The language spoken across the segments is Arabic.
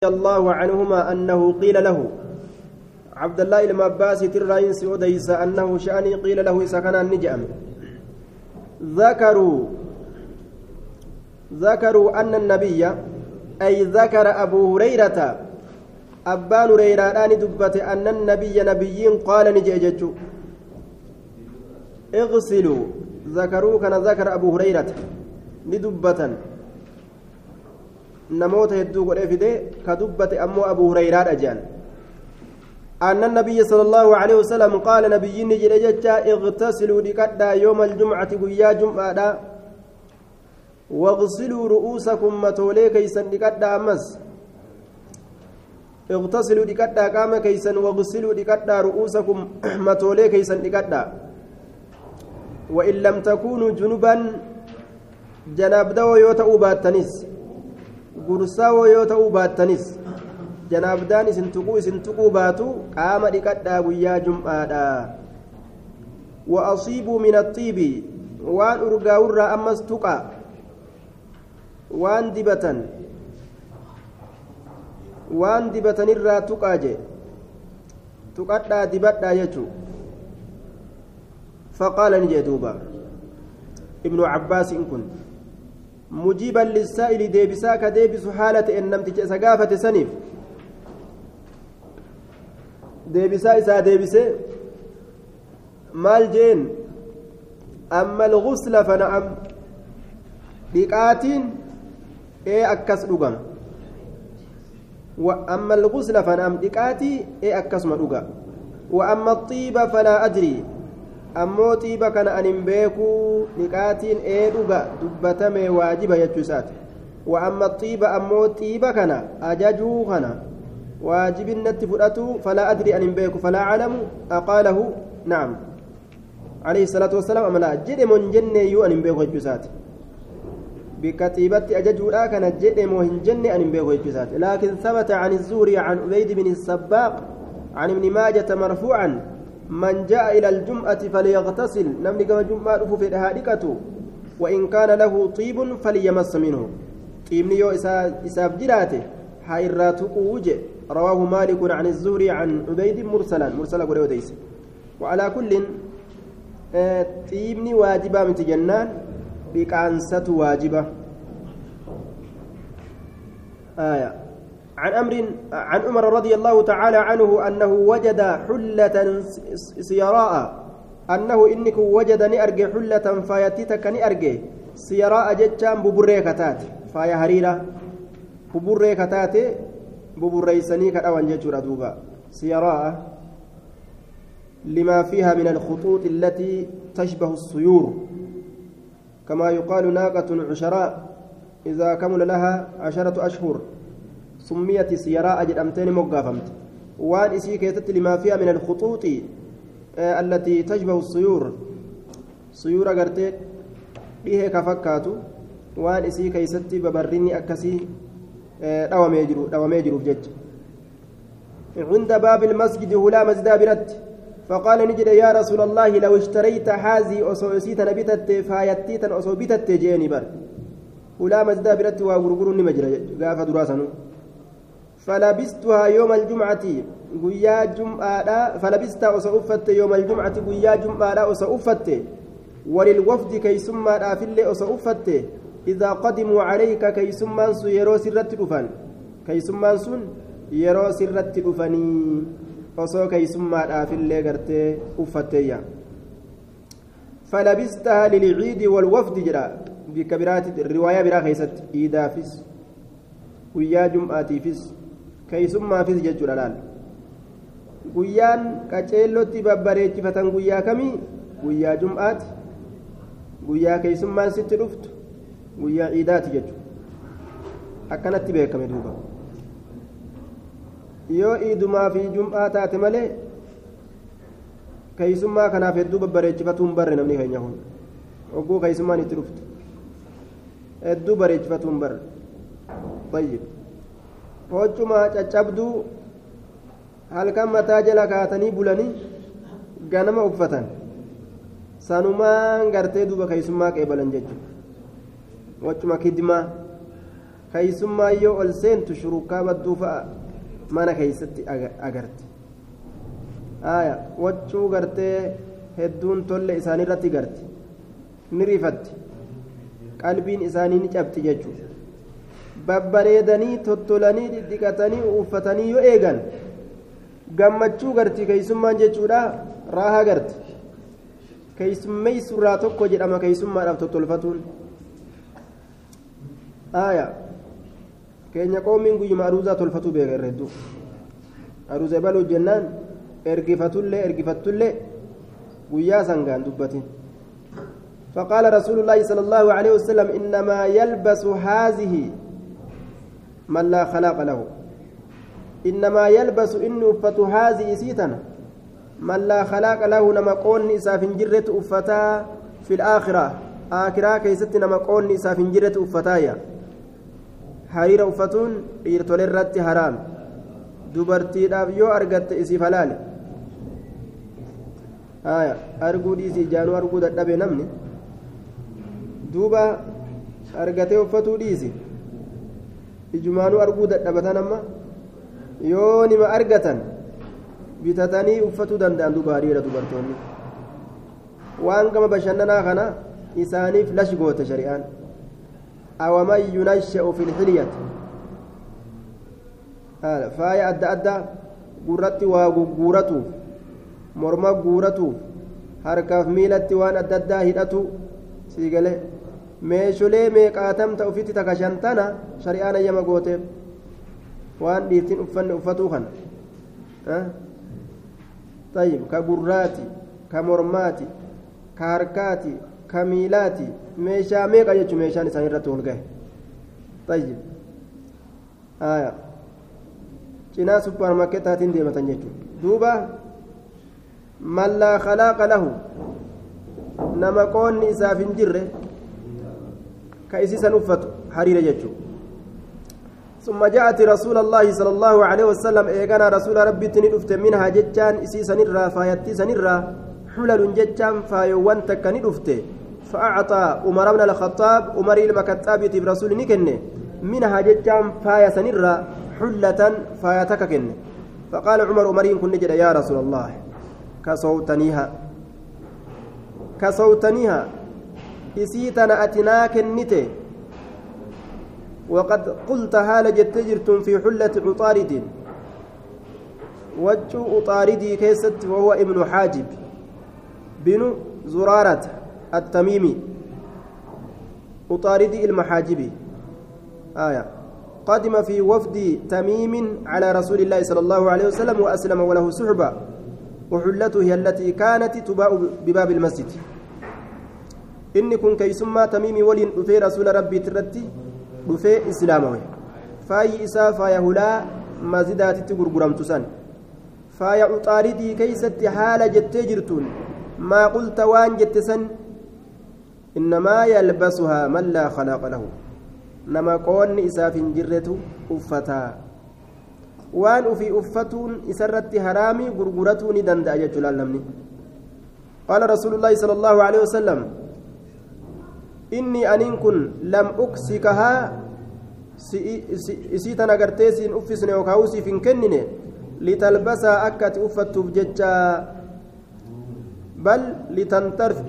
الله عنهما أنه قيل له. عبد الله المباسي تراين سوديس أنه شأني قيل له كان النجأم ذكروا ذكروا أن النبي أي ذكر أبو هريرة. أبان هريرة دبت أن النبي نبيين قال نجأجج اغسلوا. ذكروا كان ذكر أبو هريرة ندبة. Namoota hedduu godhee fide ka dubbate ammoo abu hureyraadha jedhan أن النبي صلى الله عليه وسلم قال نبي نجد جتا اغتسلوا لكدا يوم الجمعة ويا جمعة واغسلوا رؤوسكم متولي كيسا لكدا أمس اغتسلوا لكدا قام كيسا واغسلوا لكدا رؤوسكم متولي كيسا لكدا وإن لم تكونوا جنبا جناب دو يوتأوا باتنس gursaawoo yoo ta'uu baattanis janaabdaan isin tuquu isin tuquu baatu qaama dhiqadhaa guyyaa jum'aadha asiibuu min axiibi waan urgaa'urraa ammas tuqa waan dibatan waan dibatanirraa tuqaa je tuqadhaa dibadhaa jechuu faqaala ni jee duuba ibnu cabbaasiin kun مجيبا للسائل ديبسا كديبس حالة إن نمتج سقافة سنيف. ديبسا إسا ديبسي مال جين. أما الغسل فنعم. بقاتين. إيه أكس لغم وأما الغسل فنعم. بقاتي إيه أكس مدوغا وأما الطيب فلا أدري. Ammoo xiiba kana anin beekuu dhiqaatiin ee dhuga dubbatame waajiba jechuu isaati wa amma xiiba ammoo xiiba kana ajajuu kana waajibinnatti fudhatu falaa adri anin beeku falaa calamu aqaalahu nacam عليه الصلاة والسلام أملا جد من جنة يو أن بيكو جسات بكتيبة أججولا كان جد من جنة أن بيكو جسات لكن ثبت عن الزوري عن عبيد بن السباق عن ابن ماجة مرفوعا من جاء إلى الجمعة فليغتسل. نمني كما جمعة في هادكته وإن كان له طيب فليمس منه. طيبني يو إساب جراته. حيرات قوج رواه مالك عن الزهري عن عبيد مرسلا. مرسلا قريو ديس. وعلى كل طيبني واجبة من جنان بكانسة واجبة. آية. عن أمر عن عمر رضي الله تعالى عنه أنه وجد حلة سيراء. أنه إنك وجد نأرجي حلة فايتتك نأرجي سيراء جتشان ببريكتات. فايا هريرة. ببريكتات ببريسني كأوان جتشورا دوبا. سيراء لما فيها من الخطوط التي تشبه السيور. كما يقال ناقة عشراء. إذا كمل لها عشرة أشهر. سميت سيراء جدمتين مقافمت. وان إسي كيتت لما فيها من الخطوط آه التي تشبه الصيور صيور غرتي بيه كفكاتو. وان إسي كيستي ببرني أكسي دوام يجرو دوام يجرو بجج عند باب المسجد هلا مسجد برت فقال نجد يا رسول الله لو اشتريت هذه أصوصيت نبتت فايتيتا أصوبتت جيني بر. هلا مسجد برت وغرغرني مجرى قاف دراسنو فلبستها يوم الجمعة قيا جمعة فلبستها وسأفت يوم الجمعة قيا جمعة وسأفت. وللوفد كي ثم أفل وسأفت. إذا قدموا عليك كي ثم يرو سرت دفن. كي ثم يرو سرت دفني osoo keeysummaadhaafillee gartee uffatteeyya فلبستها للعيد والوفد جرا. بكبرات الرواية برا خيست. إيدافس ويا جمعاتيفس keeysummaafis jechuudha laal guyyaan qaceellotti babbareechifatan guyyaa kamii guyyaa jum'aati guyyaa keeysummaan sitti dhuftu guyyaa ciidaati jechuudha akkanatti beekame duuba yoo iidumaa fi jum'aa taate malee keeysummaa kanaaf hedduu babbareechifatuun barre namni keenya kun ogguu keeysummaan itti dhuftu hedduu bareechifatuun barre طيب hoccuma caccabduu halkan mataa jala kaatanii bulanii ganama uffatan. Sanumaan gartee duuba keeysummaa qeebalan jechuudha. Hoccuma kidmaa keeysummaa yoo ol seentu shurukaa badduu fa'a mana keeysatti agarte aya waccuu gartee hedduun tolle isaaniirratti garti. Ni rifatti qalbiin isaanii ni cabxi jechuudha babbareedanii tottolanii dhidhiqatanii uffatanii yoo eegan gammachuu garti keeysummaan jechuudha raahaa garti keeysummeeysurraa tokko jedhama keeysummaadhaaf tottolfatuun aya keenya qoomiin guyyuma aruuzaa tolfatuu beeka irra hedduu aruuza baluu jennaan ergifatullee ergifattullee guyyaa sangaan dubbatin فقال رسول الله صلى الله عليه وسلم إنما يلبس هذه من لا خلاق له إنما يلبس إن أفت هذه سيتنا من لا خلاق له نما قون إساف جرة أفتا في الآخرة آخرة كيست نما قون إساف جرة أفتايا hariira uffatuun dhiirtolee irratti haraam dubartiidhaaf yoo argatte isiif halaale arguu dhiisii ijaanuu arguu dadhabe namni duuba argatee uffatuu dhiisi ijumaanuu arguu dadhabatan amma yoo nima argatan bitatanii uffatuu danda'an duuba hariira dubartoonni waan gama bashannanaa kana isaaniif lash goote shari'aan أومن ينشأ في الحلية faaya adda addaa gurratti waa gugguuratuuf morma guuratuuf harkaaf miilatti waan adda addaa hidhatu siigale meesholee meeqaatamta ufitti taka shantana shari'aan ayyama gooteef waan dhiirtiin uffanne uffatuu kana طيب كبراتي كمرماتي كهركاتي كميلاتي meeshaa meeqa jechuun meeshaan isaan irratti ol gahe tayyib cinaa supparmaarkeetaatiin deematan jechuudha duuba man laa kalaaqa lahu nama qoonni isaaf hin jirre isiisan uffatu hariira jechuudha ثم جاءت رسول الله صلى الله عليه وسلم إيقنا رسول ربي تندفت منها جتان إسي سنرا فايتي سنرا حلل جتان فايوان تكني دفته فأعطى عمر بن الخطاب عمر المكتاب برسول نكن منها جتام فايا سنرا حلة فايا فقال عمر عمرين كن نجد يا رسول الله كصوتنيها كصوتنيها إسيتنا أتناك النتي وقد قلت هال جتجرتم في حلة عطارد وجه عطاردي كيست وهو ابن حاجب. بن زرارة التميمي. أطاردي المحاجبي. آية. قدم في وفد تميم على رسول الله صلى الله عليه وسلم وأسلم وله صحبة. وحلته هي التي كانت تباع بباب المسجد. إني كن كيسما تميمي ولين دفي رسول ربي ترتي دفي إسلامه فاي إسا فاي هلا مزيدات تغرغرم تسان فاي أطاردي كيست حال جتجرتون ما قلت وان جتسن إنما يلبسها من لا خلاق له نما قون إساف جرة أفتا وان أفي أفتون إسرت هرامي غرغرتون دندا جلال نمني قال رسول الله صلى الله عليه وسلم إني أن كن لم أكسكها isiitan agartee siin uffisne yookaan usiif hin kennine litalbasaa akka ati uffattuuf jecha بل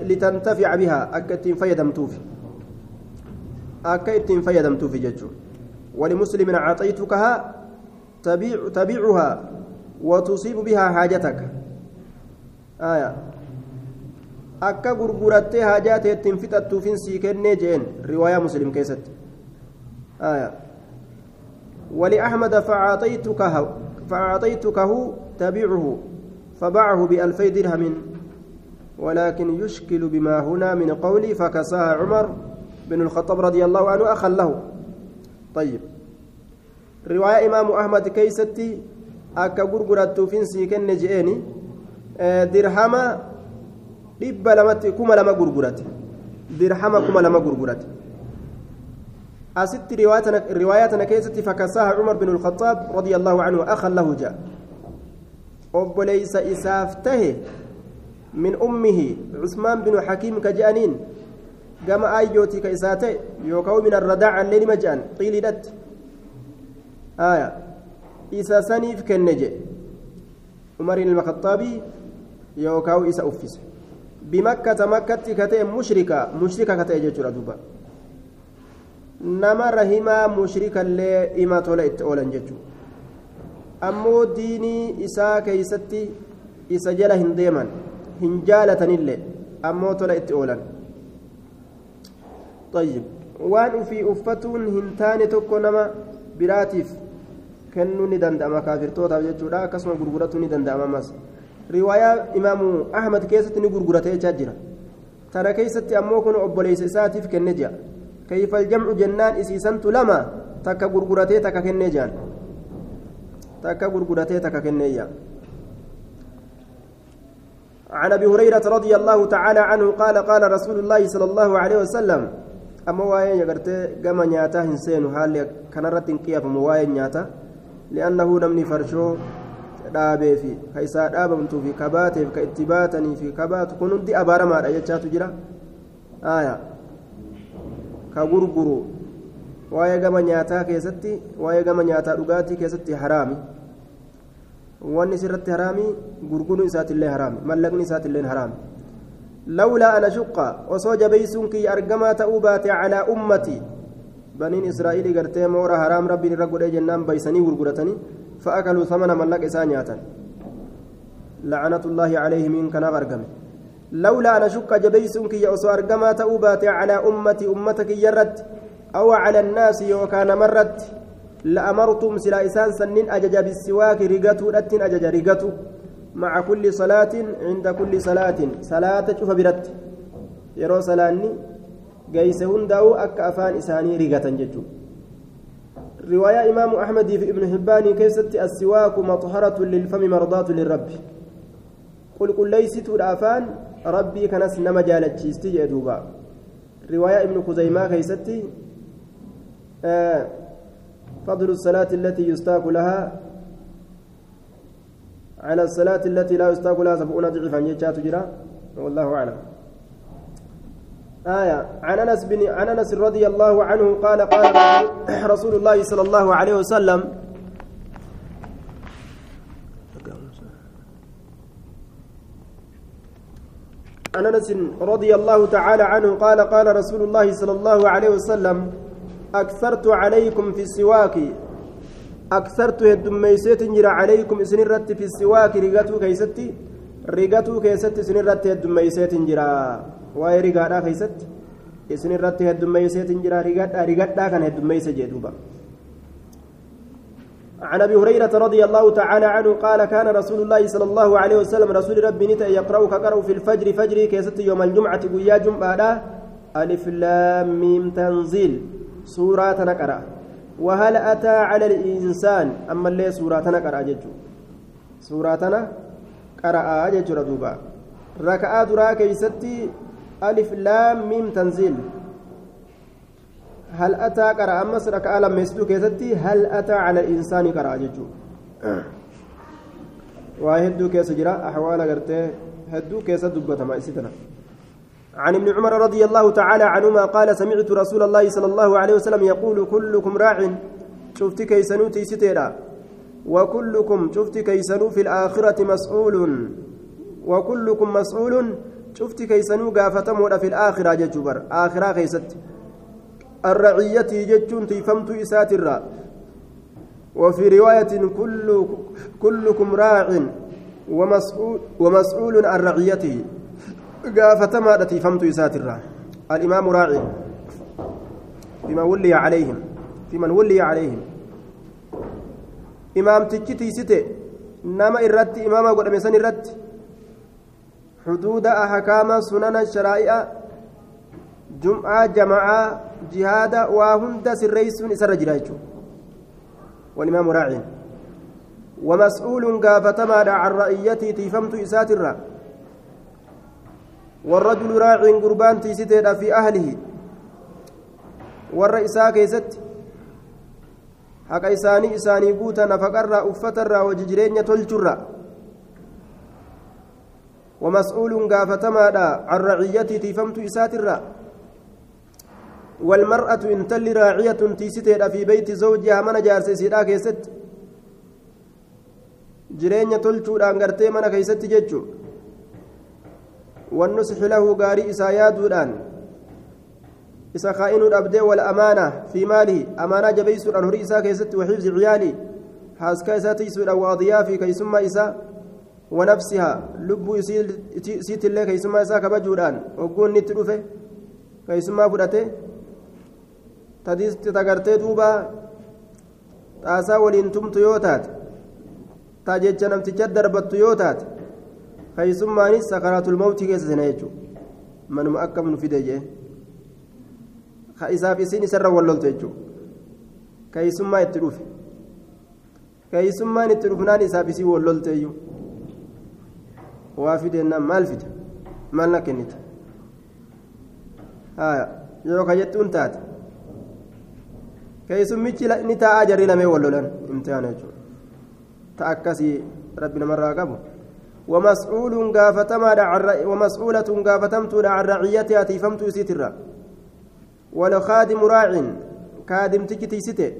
لتنتفع بها أكتين فيدمتوف أكتين فيدمتوف ججو ولمسلم أعطيتكها تبيع تبيعها وتصيب بها حاجتك آية أكا غرغرتي حاجات تنفتت في سيكن جين رواية مسلم كيست آية ولأحمد فأعطيتكه فأعطيتكه تبيعه فباعه بألفي درهم ولكن يشكل بما هنا من قولي فكساها عمر بن الخطاب رضي الله عنه أخا له طيب رواية إمام أحمد كيستي أكا غرغرت فينسي كن جئني درهما dhibba lamatti kuma lama gurgurate dirhama kuma lama gurgurate asitti riwaayaa tana keessatti fakasaaha cumar bin alkhataab radia allahu canhu akhan lahu jaa obboleysa isaaf tahe min ummihi cusmaan binu xakiim ka je'aniin gama ayyootii ka isaa ta'e yookaan min arradaaca illee nima je'an qiiliidhatti aya isa saniif kenne jedhe umariin ilma khaxaabii yookaan isa uffise bimakkata makkatti ka ta'e mushrika mushrika ka ta'e jechuudha duuba nama rahimaa mushrikallee ima tola itti oolan jechuudha ammoo diinii isaa keeysatti isa jala hin deeman hin jaalatanillee ammoo tola itti oolan طيب waan ufii uffatuun hin taane tokko nama biraatiif kennuu ni danda'ama kaafirtootaaf jechuudha akkasuma gurguratuu ni danda'ama ammas riwaayaa imaamu ahmad keessatti ni gurguratee jechaa jira. Tana keessatti ammoo kun obboleessa isaatiif kenne jira كيف الجمع جنان إسيسنت لما تكا غرغرتي تكا كني جان تكا غرغرتي تكا كني عن أبي هريرة رضي الله تعالى عنه قال قال رسول الله صلى الله عليه وسلم أما واين يغرتي كما نياتا هنسين حال كنرت انقياف مواين نياتا لأنه نمني فرشو dhaabee fi ka isaa dhaabamtuu fi kabaateef ka itti baatanii fi kabaatu kun hundi abaaramaadha jechaatu jira aayaa ka gurguru waa'ee gama nyaataa keessatti waa'ee gama nyaataa dhugaatii keessatti haraami wanni sirratti haraami gurguruun isaatillee haraami mallaqni isaatillee haraami lawlaa ana shuqqa osoo jabeeysuun kiyya argamaa ta'uu baate calaa ummatii baniin israa'iilii gartee moora haraam rabbiin irra godhee fa'akaluu samana mallaqa isaa nyaatan la'anatullaahi calayhi min kanaaf argame لولا أن أشك جبيسون كي أسوار كما تأوبات على أمتي أمتك يرد. أو على الناس وكان مرد. لأمرتم سلا إسان سنين أجج بالسواك رقتو أتن أجج رقتو. مع كل صلاة عند كل صلاة. صلاة شوف برد. يرو سلاني قيسهن داو أك أفان إساني رقة ججو رواية إمام أحمد في ابن حبان كيست السواك مطهرة للفم مرضاة للرب. قل قل ليست الأفان rabbii kanas nama jaalachiisti jee duuba riwaayaa ibnu kuzaymaa keeysatti فضل الصلاة التي يستاك لها على الصلاة التي لا يستاك لها سبعون ضعفا يجات جرا. والله أعلم. آية. عن أنس بن عن أنس رضي الله عنه قال قال رسول الله صلى الله عليه وسلم عن أنس رضي الله تعالى عنه قال قال رسول الله صلى الله عليه وسلم أكثرت عليكم في السواك. أكثرت هدميسيت جرى عليكم سنرت في السواك. رغتو كيستي رغتو كيستي سنرت هدميسيت جرى. واي رغادا كيستي سنرت هدميسيت جرى رغدا رغدا كان هدميس جدوبا عن أبي هريرة رضي الله تعالى عنه قال كان رسول الله صلى الله عليه وسلم رسول ربي نتا يقرأ كقرأ في الفجر فجر كيست يوم الجمعة ويا جمعة ألف لام ميم تنزيل. سورة نقرا وهل أتى على الإنسان؟ أما اللي سورة نقرا ججو. سورة قرا دوبا ركعه درا كيستي ألف لام ميم تنزيل. هل أتى قرأ أمس ركعة لما يسجد كيستي؟ هل أتى على الإنسان قرأ ججو. وهدو كيس جرا أحوال قرته هدو كيس دبة ما إسدنا عن ابن عمر رضي الله تعالى عنهما قال سمعت رسول الله صلى الله عليه وسلم يقول كلكم راع شفت كيسنو تيستيرا وكلكم شفت كيسنو في الآخرة مسؤول. وكلكم مسؤول شفت كيسنو قافتمو في الآخرة ججبر آخرة كيست الرعية جتون تيفمت إسات الراء وفي رواية كل كلكم راع ومسؤول ومسؤول عن رعيته قافة ما تيفمت إسات الراء الإمام راعي فيما ولي عليهم في من ولي عليهم إمام تجتي ستة نما إرت إمام قد مسن إرت حدود أحكام سنن الشرائع jihaada waa hunda sirreeysuun isarra jira jechuudha walimaamu raaciin ومسؤول قافتما عن رأيتي تيفمت إساترا والرجل راع قربان تيستيدا في أهله. والرئيسا كيست. حق إساني إساني قوتا نفقرا أفترا وججرين تلجرا ومسؤول قافتما عن رعيتي تيفمت إساترا والمرأة إن تل راعية تيستير في بيت زوجها من جارس سيدا كيست tolchuudhaan gartee mana keeysatti jechu wannusxi lahu gaarii isaa yaaduudhaan isa kaa'inuu dhabdee wal amaana fi maalihi amaanaa jabeeysuudhaan horii isaa keessatti waxifzi ciyaalii haaskaa isaa tiisuudhaan waadiyaa fi keeysummaa isaa ونفسها لب سيت الله كيسما إسا كبجودان وقون نت دفه كيسما فرته تتغرتي دوبا تاسا ولين تمت يوتات تاجج نمتجد دربت يوتات mawtii keessa sena jechuudha manuma akkam nu fide jee ka isaaf isiin isarra walloltu jechuudha keeysummaa itti dhufe keeysummaan itti dhufnaan isaaf isii wallolteeyyuu na kennite yoo ka jettuun taate keeysummichi ni taa'aa jarrii lamee wallolan imtihaana jechuudha ta akkasii rabbi namarraa qabu ومسؤول غافتما ومسؤولة غافتمت عن رعيتها تيفمت سترا والخادم راع كادم تكتي ستة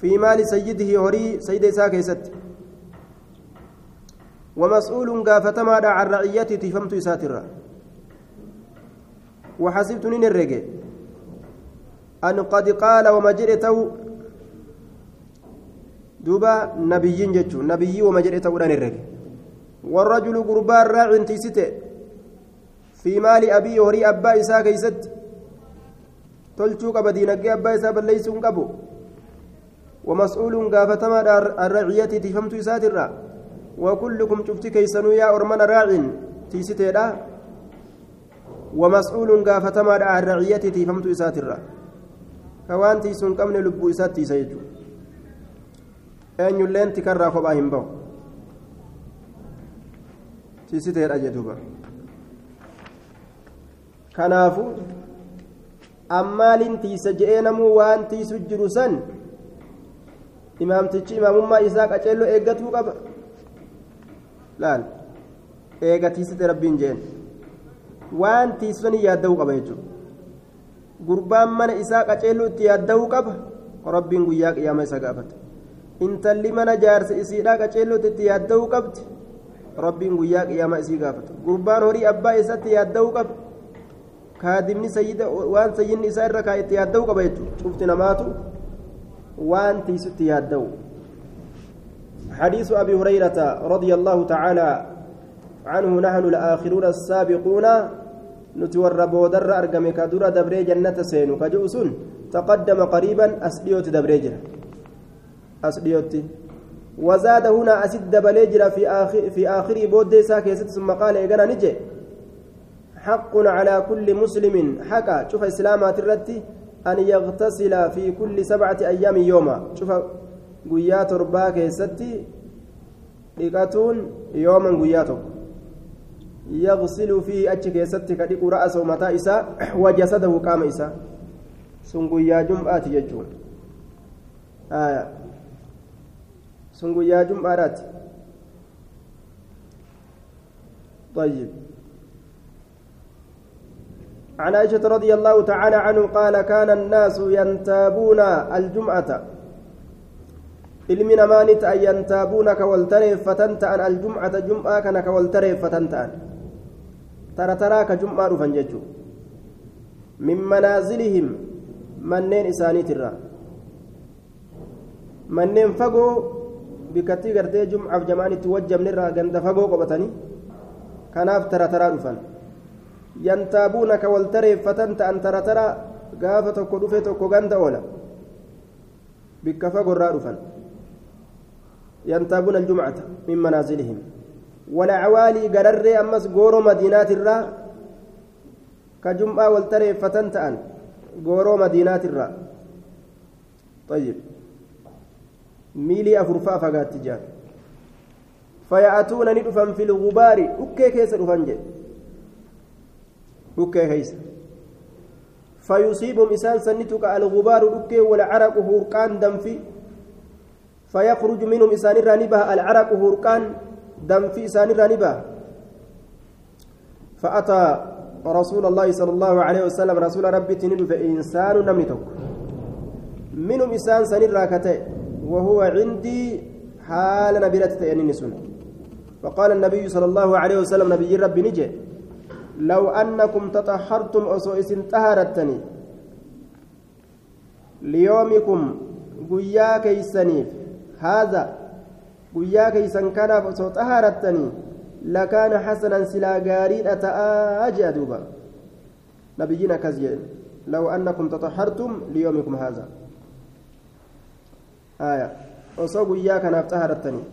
في مال سيده هري سيد ساكيست ومسؤول غافتما عن رعيتي تيفمت ساترا وحسبتني الرجل أن قد قال وما دوبا نبيين جتشو. نبيي وما جريته الرجل والرجل قربان راع تيسته. في مال أبي هري أبا إساء كيست. تلتو قبا دينك أبا إساء بل ليس قبو ومسؤول قافتما الرعية تفهمت إسات الرا وكلكم شفت كيسنو يا أرمان راع تيسته لا ومسؤول قافتما الرعية تفهمت إسات الرا كوان تيسون قمن لبو إسات تيسيجو أن يلين تكرر خباهم بو tiisiteedha jedhuuba kanaafu ammaaliin tiisa je'ee namuu waan tiisu jiru san imaamtichi imaamummaa isaa qaceelloo eeggatuu qaba laal eega tiisite rabbiin jeen waan tiisanii yaadda'uu qaba jechuudha gurbaan mana isaa qaceelloo itti yaadda'uu qaba rabbiin guyyaa qiyyaama isa gaafata intalli mana jaarsa isiidhaa qaceelloo itti yaadda'uu qabdi rabbiin guyyaa qiyyaama isii gaafata gurbaan horii abbaa isaatti yaadda'uu qaba kaadimni sayyida waan sayyinni isaa irra kaa itti yaadda'uu qaba jechuudha cufti namaatu waan tiisutti yaadda'u حديث أبي هريرة رضي الله تعالى عنه نحن الآخرون السابقون نتور بودر أرقم كدر دبري جنة كجوس تقدم قريبا أسديوت دبري جنة أسديوت وزاد هنا أسد بليجر في آخر في آخر بود ساكيست ثم قال إيقنا نجي. حق على كل مسلم حكى شوف إسلامات الرتي أن يغتسل في كل سبعة أيام يوما. شوف قيات ربا كيستي dhiqatuun yooman guyyaa tokko yaqsilu fi achi keessatti ka dhiqu ra'asahu mataa isaa wajasadahu qaama isaa sun guyyaa jum'aati jechuun sun guyyaa jum'aadhaati طيب عن عائشة رضي الله تعالى عنه قال كان الناس ينتابون الجمعة ilmi namaa ni ta'an yantaabuuna ka wal tareeffatan ta'an aljumcata jum'aa kana ka wal tareeffatan ta'an tara taraa ka jum'aa dhufan jechuu min manaazilihim manneen isaaniitirra manneen fagoo bikkattii gartee jum'aaf jamaan itti wajjamnirraa ganda fagoo qobatanii kanaaf tara taraa dhufan yantaabuuna ka wal ta'an tara taraa gaafa tokko dhufe tokko ganda oola bikka fagorraa dhufan ينتابون الجمعة من منازلهم. والعوالي قرر أمس غورو مدينات الرا. كجمعة والتري فتنتأن غورو مدينات الرا. طيب. ميلي أفرفا فقات تجار فيأتون ندفن في الغبار. أكي كيس رفنج أكي كيس فيصيبهم إسان سنتك الغبار. أكي والعرق هرقان دم فيخرج منهم إسان الرانبة العرق هرقان دم في إسان الرانبة فأتى رسول الله صلى الله عليه وسلم رسول ربي تندف إنسان نمنتك منهم إنسان سنين راكته وهو عندي حال نبيلة تأنين سنة فقال النبي صلى الله عليه وسلم نبي ربي نجي لو أنكم تطهرتم أسوئس طهرتني ليومكم قيا كيسنيف هذا قيا كيسن كان أسو طهرتني لكان حسنا سلا غارين أتآجأ دوبا نبينا كزيين لو أنكم تطهرتم ليومكم هذا. آية. osoo guyyaa kanaaf xaharattanii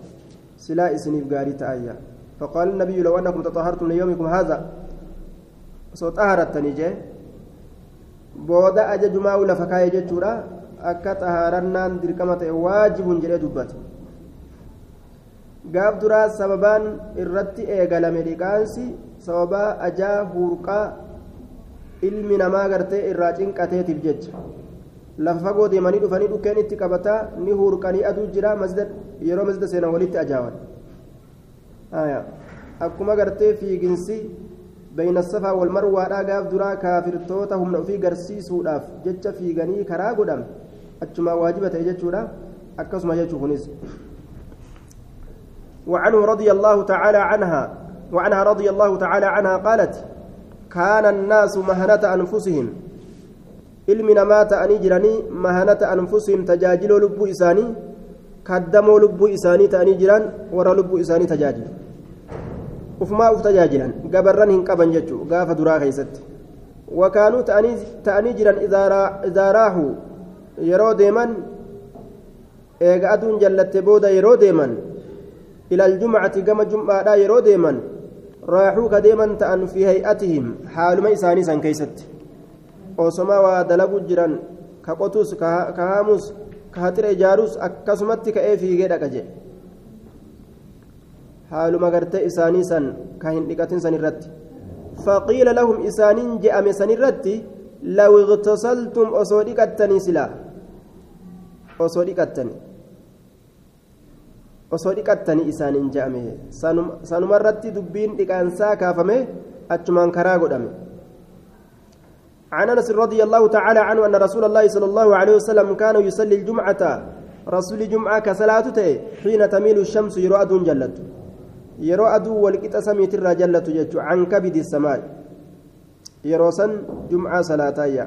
silaa isiniif gaarii ta'ayya فقال النبي لو أنكم تطهرتم ليومكم هذا. osoo xaharattanii jee booda ajajumaa ula fakkaayee jechuudha akka xaharannaan dirqama ta'e waajibuun jedhee dubbate. Gaaf duraa sababaan irratti eegalame dhiqaansi sababaa ajaa hurqaa ilmi namaa gartee irraa cinqateetiif jecha. Lafa fagoo deemanii dhufanii dhukkeen itti qabataa ni hurqanii aduu jira yeroo masjida seenan walitti ajaawan akkuma gartee fiiginsi bayna safaa wal marwaadhaa gaaf duraa kaafirtoota humna ofii garsiisuudhaaf jecha fiiganii karaa godhame ta'e jechuudha akkasuma jechuu kunis وعنه رضي الله تعالى عنها وعنها رضي الله تعالى عنها قالت كان الناس مهنة أنفسهم anfusihim tajaajiloo lubbuu isaanii kaddamoo lubbuu isaanii ta'anii jiran warra lubbuu isaanii tajaajilu ufumaa uf tajaajilan gabarran hin qaban jechuu gaafa duraa keeysatti wakaanuu ta'anii jiran idaa raahuu yeroo deeman eega aduun jallatte booda yeroo deeman ila aljumcati gama jum'aadhaa yeroo deeman raaxuu ka deeman ta'an fi hay'atihim haaluma isaanii san keeysatti osoma waa dalagu jiran ka qotus ka haamus ka haxira ijaarus akkasumatti ka'ee fiigee dhaqa haaluma gartee isaanii san ka hin dhiqatin san irratti faqiila lahum isaaniin je'ame san irratti law igtasaltum osoo dhiqattanii silaa osoo dhiqattanii osoo dhiqattanii isaaniin je'ame sanuma irratti dubbiin dhiqaansaa kaafame achumaan karaa godhame. عن انس رضي الله تعالى عنه ان رسول الله صلى الله عليه وسلم كان يصلي الجمعة. رسول الجمعة كصلاته حين تميل الشمس يرى ادون جلت. يرى والقط سميت الرجلت عن كبد السماء. يرى سن جمعة صلاتايا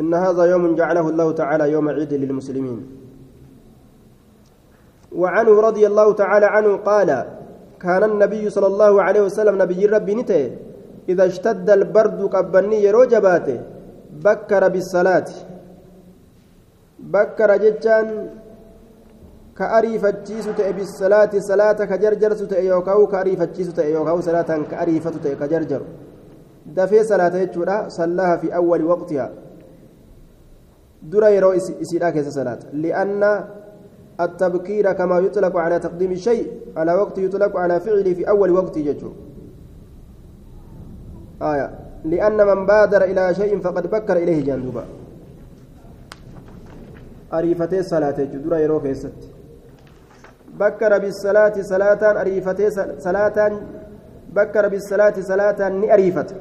إن هذا يوم جعله الله تعالى يوم عيد للمسلمين. وعنه رضي الله تعالى عنه قال كان النبي صلى الله عليه وسلم نبي ربي نته إذا اشتد البرد قبني يرو جباته بكر بالصلاة. بكر جتان كأريفتشيس تأي بالصلاة صلاة كجرجر تأي يوكاو كأريفتشيس تأي صلاة كأريفة تأي كجرجر. دفي صلاة يجورا صلاها في أول وقتها. درا يرو إسيرا كيس صلاة لأن التبكير كما يطلق على تقديم الشيء على وقت يطلق على فعله في أول وقت يجور آية لأن من بادر إلى شيء فقد بكر إليه جندوبا أريفتي الصلاة جدرا يرو كيست بكر بالصلاة صلاة أريفتي صلاة بكر بالصلاة صلاة ني أريفت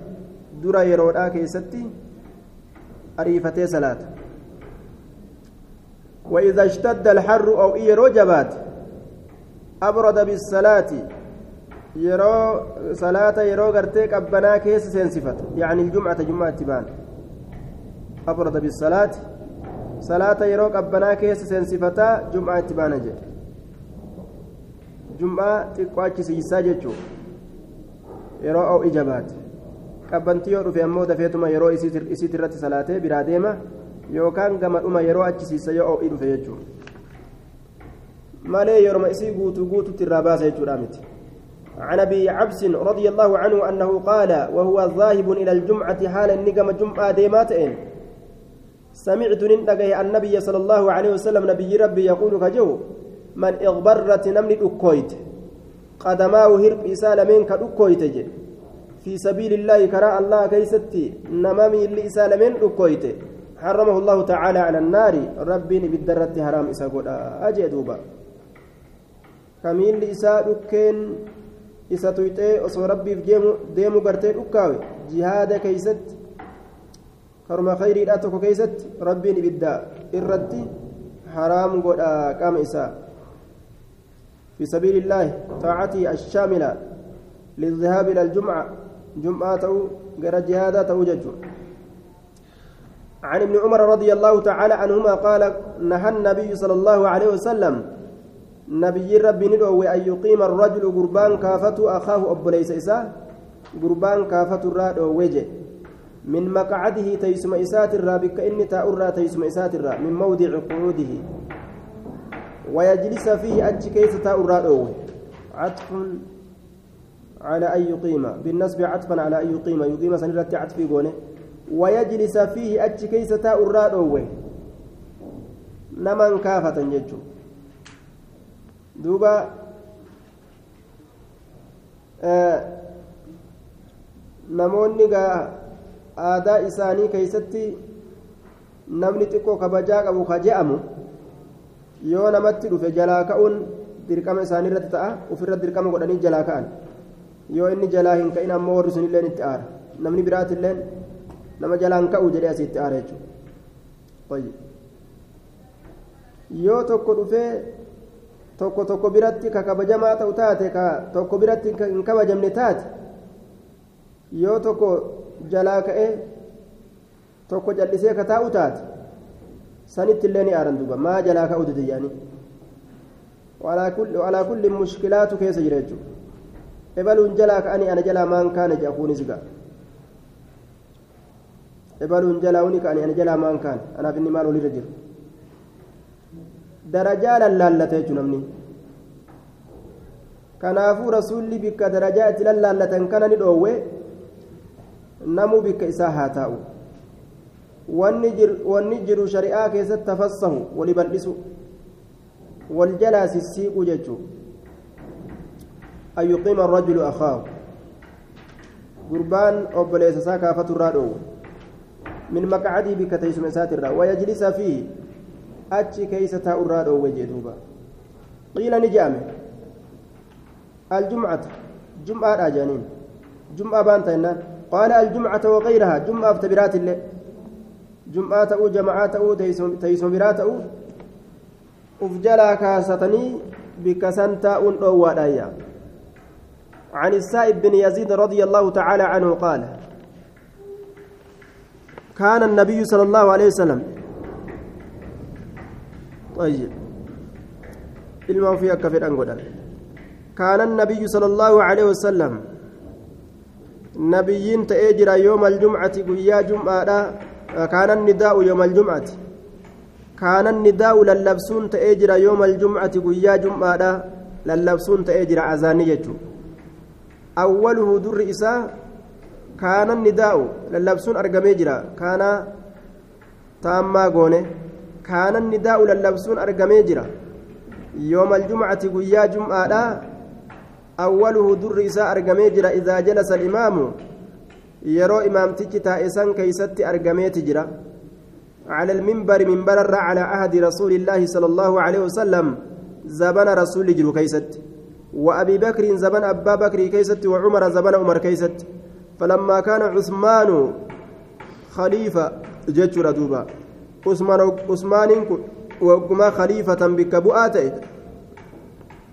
درا يرو كيستي أريفتي صلاة وإذا اشتد الحر أو إيرو جبات أبرد بالصلاة. يرو صلاة يرو قرتك أبناك هي يعني الجمعة جمعة تبان. أبرد بالصلاة. صلاة يرو أبناك هي سنسفتا جمعة تبان جي. جمعة تقواتش سيساجتو يرو أو إجابات. أبنتيو رفيا مودة فيتما يرو إسيترات صلاة براديمة yookaan gama dhuma yeroo achisiisa yoo o'ii dhufe jechuu malee yeroma isii guutuu guututti irraa baasa jechuudha miti. عن ابي عبس رضي الله عنه انه قال وهو ذاهب إلى الجمعه حال النجم جمعه ديماتين سمعت نندقي النبي صلى الله عليه وسلم نبي ربي يقول كجو من اغبرت نمني دكويت قدماه هرب إسالمين كدكويت في سبيل الله كراء الله كيستي نمامي اللي إسالمين دكويت حرمه الله تعالى على النار ربي بالدرة حرام إسا أجي دوبا كمين لإساء دكين isa tuyxee osoo rabbiif deemu gartee dhukkaawe jihaada keeysatti karuma khayriidha tokko keeysatti rabbiin ibidda irratti haraam godha qaama isaa في سبيل الله طاعته الشاملة للذهاب إلى الجمعة جمعة غير جهادة توجج عن ابن عمر رضي الله تعالى عنهما قال نهى النبي صلى الله عليه وسلم نبي ربي ندعو أن يقيم الرجل قربان كافته أخاه أبو ليس إساه قربان كافته الراد وجه من مقعده تيسم إسات الرابك إني تأرى تيسم إسات من موضع قعوده. ويجلس فيه أجي كيس تأرى عطف على أن يقيم بالنسب عطفا على أن يقيم. يقيم سنرتي عطفي قونة. ويجلس فيه أجي كيس تأرى نمن كافة يجو duuba namoonni gaa aadaa isaanii keeysatti namni xiqqoo kabajaa qabu ka je'amu yoo namatti dhufe jalaa ka'uun dirqama isaanii irratti ta'a ofirratti dirqama godhanii jalaa ka'an yoo inni jalaa hin ka'in ammoo warri sun illeen itti aara namni biraatilleen nama jalaan ka'u jedhee asii itti aara jechuudha yoo tokko dhufee tokko tokko biratti ka kabajamaa ta'u taate ka tokko biratti hin kabajamne taate yoo tokko jalaa ka'ee tokko callisee ka taa'u taate sanitti illee ni aaran duuba maa jalaa ka'u dide jedhanii walaa kulli mushkilaatu keessa jira jechuudha ebaluun jalaa ka'anii ana jalaa maan kaana jedha kunis ga'a ebaluun jalaa uni ka'anii ana jalaa maan kaana anaaf inni maal olirra jiru darajaa lallaallata jechuun namni kanaafuu rasuulli bikka darajaa itti lallaallatan kana ni dhoowwe namuu bikka isaa haa taa'u wanni jiru shari'aa keessatti tafassahu wali bal'isu wal jalaa sissiiqu jechuu an yuqiima arrajulu akaahu gurbaan obboleessa isaa kaafatu irraa dhoowwe achi keeysa taa'u irraa dhoowwe jee duuba qiila ni je'ame aljumcata jum'aadha jeaniin jum'aa baanta jennaan qaala aljumcata wagayrahaa jum'aaf ta biraat illee jum'aa ta'uu jama'aa ta'uu teeysuma biraa ta'uu uf jalaa kaasatanii bikka san taa'uun dhoowwaadhaayya عن السائب بن يزيد رضي الله تعالى عنه قال كان النبي صلى الله عليه وسلم طيب godhan kaana annabiyyu sala allaahu aleyhi wasalam nabiyyiin ta'ee jira yooma aljumcati guyyaa jum'aadha kaana annidaa'u yooma aljumcati kaana annidaa'u lallabsuun ta'ee jira yooma aljumcati guyyaa jum'aadha lallabsuun ta'ee jira azaanni jechuu awwaluhu durri isaa kaana annidaa'u lallabsuun argamee jira. Kaana taammaa goone. Kaana annidaa'u lallabsuun argamee jira. يوم الجمعة قيا جمعة أوله در إساء أرقمي جرا إذا جلس الإمام يرو إمام تجتا إسان كيست أرقمي تجرا على المنبر منبر على عهد رسول الله صلى الله عليه وسلم زبن رسول جرو كيست وأبي بكر زبن أبا بكر كيست وعمر زبن عمر كيست فلما كان عثمان خليفة جتشر دوبا. عثمان عثمان وقما خليفة بك بؤاتي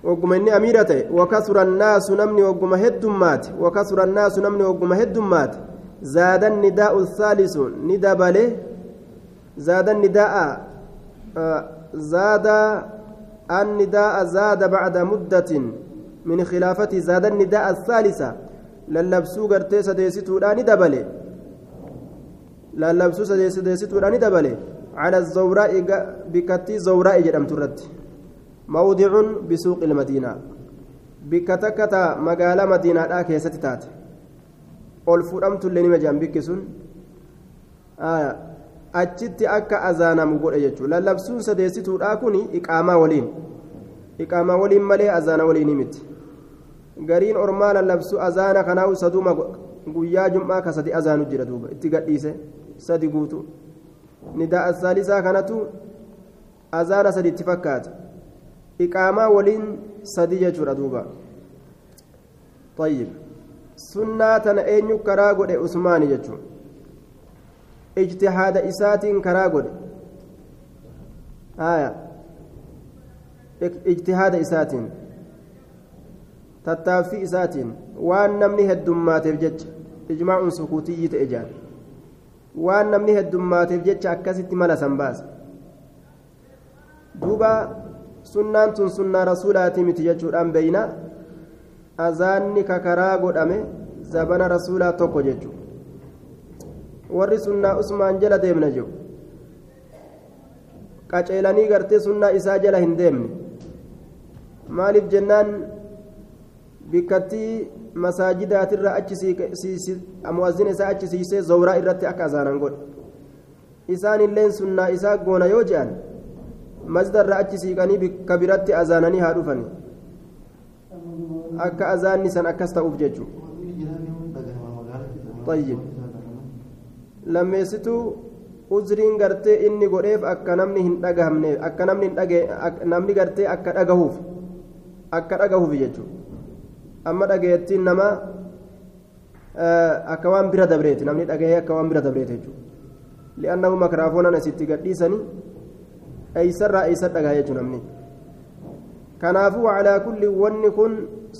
وقما إني أميرة وكثر الناس نمني وقما هدمات وكثر الناس نمني وقما هدمات زاد النداء الثالث. ندى بله زاد النداء آه زاد النداء زاد بعد مدة من خلافة زاد النداء الثالثة. قرتي سديستو لا ندى بله للبسو سديستو لا ندى بله على الزوراء بكتي زوراء جرمت الرد موضع بسوق المدينة بكتكتا مقالة مدينة لا كيست تات ol fudhamtu illee nima jaan bikkisun achitti akka azaanamu godhe jechuudha lallabsuun sadeessituudha kun iqaamaa waliin iqaamaa waliin malee azaana waliin miti gariin ormaa lallabsu azaana kanaa saduma guyyaa jum'aa ka sadi azaanu jira duuba itti gadhiise sadi guutu nidaa saalisaa kanatu azaana sadiitti fakkaata iqaamaa waliin sadi jechuudha duuba طيب sunnaa tana eenyu karaa godhe usmaani jechuun ijtihaada isaatiin karaa godhe ijtihaada isaatiin tattaaffii isaatiin waan namni heddummaateef jecha ijmaa'uun sukuutiyyii ta'e jaan. Waan namni heddummaateef jecha akkasitti mala san baasa. Duuba sunnaan tun sunnaa rasuulaatii miti jechuudhaan beeyna. Azaanni ka karaa godhame zabana rasuulaa tokko jechuudha warri sunnaa usmaan jala deemna jiru. Qaceelanii gartee sunnaa isaa jala hin deemne. Maaliif jennaan bikkattii masaajidaatirra achi mu'azzina isaa achi siisee zowraa irratti akka azaanan godhe isaan illeen sunnaa isaa goona yoo je'an masjidarra achi siiqanii bikka biratti azaananii haa dhufani akka azaanni san akkas ta'uuf jechuudha طيب lammeessituu uzriin gartee inni godheef akka namni hin dhagahamne akka namni gartee akka dhagahuuf akka dhagahuuf jechuudha amma dhageettiin nama akka waan bira dabreeti namni dhagahee akka waan bira dabreeti jechuudha li'aannahu makraafoonaan asitti gadhiisanii eeysarraa eeysa dhagaa jechuudha namni kanaafuu calaa kulli wanni kun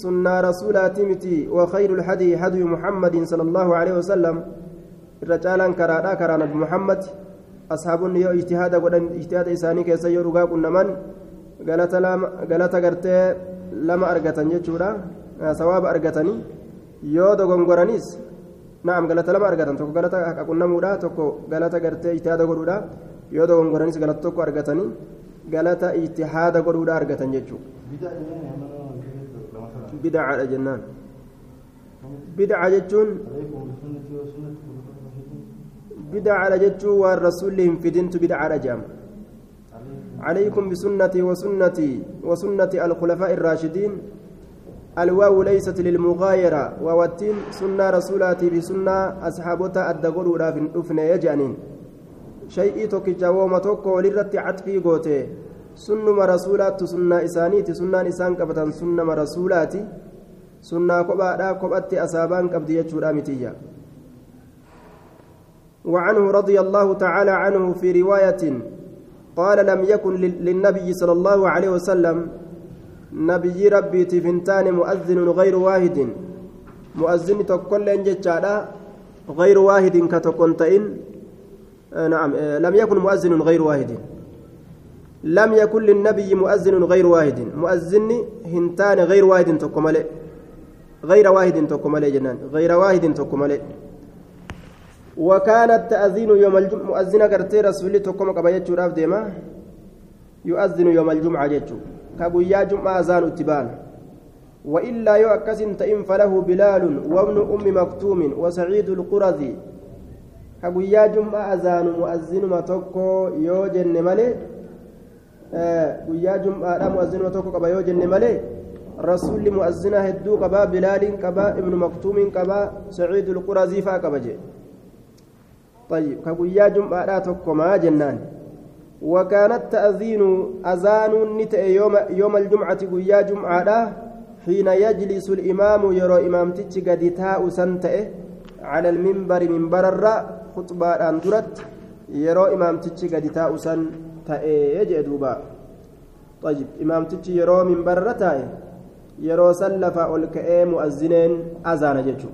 sunnaa rasuulaatii miti وخير الحدي هدي محمد صلى الله عليه وسلم karaadha karaa nabi muhammad ashaabonni yoo ijtihaada godhan ijtihaada isaanii keessa yoo dhugaa qunnaman galata gartee lama argatan jechuudha sawaaba argatanii yoo dogongoraniis naam galata lama argatan tokko galata haqa qunnamuudha tokko galata gartee ijtihaada godhuudha yoo dogongoraniis galata tokko argatanii galata ijtihaada godhuudha argatan jechuudha bid'aadha jennaan bid'a jechuun بدعة جتشو والرسول هم في دينت بدعة جام عليكم بسنتي وسنتي وسنة الخلفاء الراشدين الواو ليست للمغايرة. ووتين سنة رسولاتي بسنة أصحابتا الدغور رافن أفنى يجانين شيء توكي جاوما توكو ولرت عطفي قوتي سنما رسولات سنة إسانيتي سنة إسان كبتن سنما رسولاتي. سنة كبا دا كبأتي أسابان كبدي يجور آمتيا. وعنه رضي الله تعالى عنه في رواية قال لم يكن للنبي صلى الله عليه وسلم نبي ربي تفنتان مؤذن غير واحد. مؤذن تقول جتشادا غير واحد كتكونتين نعم. لم يكن مؤذن غير واحد. لم يكن للنبي مؤذن غير واحد. مؤذن هنتان غير واحد تقومالي غير واحد تقومالي جنان. غير واحد تقومالي وكان التأذين يوم الجمعة. مؤذن قرتي رسولي تقوم قبا يجور ديما. يؤذن يوم الجمعة يجو كبويا جمعة أذان اتبان وإلا يؤكس تئن فله بلال وابن أم مكتوم وسعيد القرظي كبويا جمعة أذان مؤذن ما تقو يوجن ملي guyyaa jum'aadha mu'azzinuma tokko qaba yoo jenne malee rasuulli mu'azzina hedduu qabaa bilaaliin qabaa ibnu maktuumiin qabaa saciid ulqurazii faa qaba jee طيب كبويا جمعة تكما جنان وكان التأذين أذان نتأ يوم يوم الجمعة قويا جمعة حين يجلس الإمام يرى إمام قد تاء سنتأ على المنبر منبر الراء خطبة أندرت يرى إمام قد تاء سنتأ يجدوبا طيب إمام يرى منبر تاء يرى سلف الكئ مؤذنين أذان جتشو.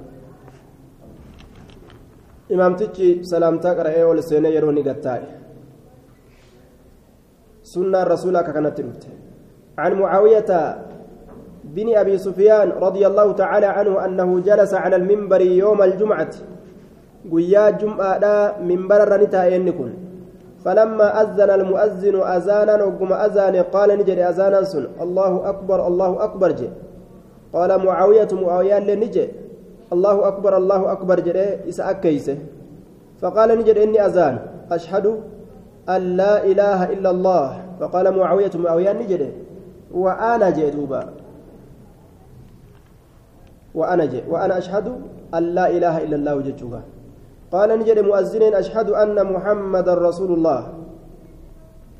imaamtichi salaamtaa qara'ee ol seenee yeroo ni rasuulaa akka kanatti dhufte عن معاوية بن أبي سفيان رضي الله تعالى عنه أنه جلس على المنبر يوم الجمعة. قيا جمعة منبر رنتا ينكن. فلما أذن المؤذن أذانا وقم أذان قال نجري أذانا سن. الله أكبر الله أكبر جي. قال معاوية معاوية لنجي الله أكبر الله أكبر جري إسأكيسه فقال نجد إني أذان. أشهد أن لا إله إلا الله. فقال معاوية معاوية نجد وأنا جدوبا وأنا جد وأنا أشهد أن لا إله إلا الله جدوبا قال نجد مؤذنين أشهد أن محمد رسول الله.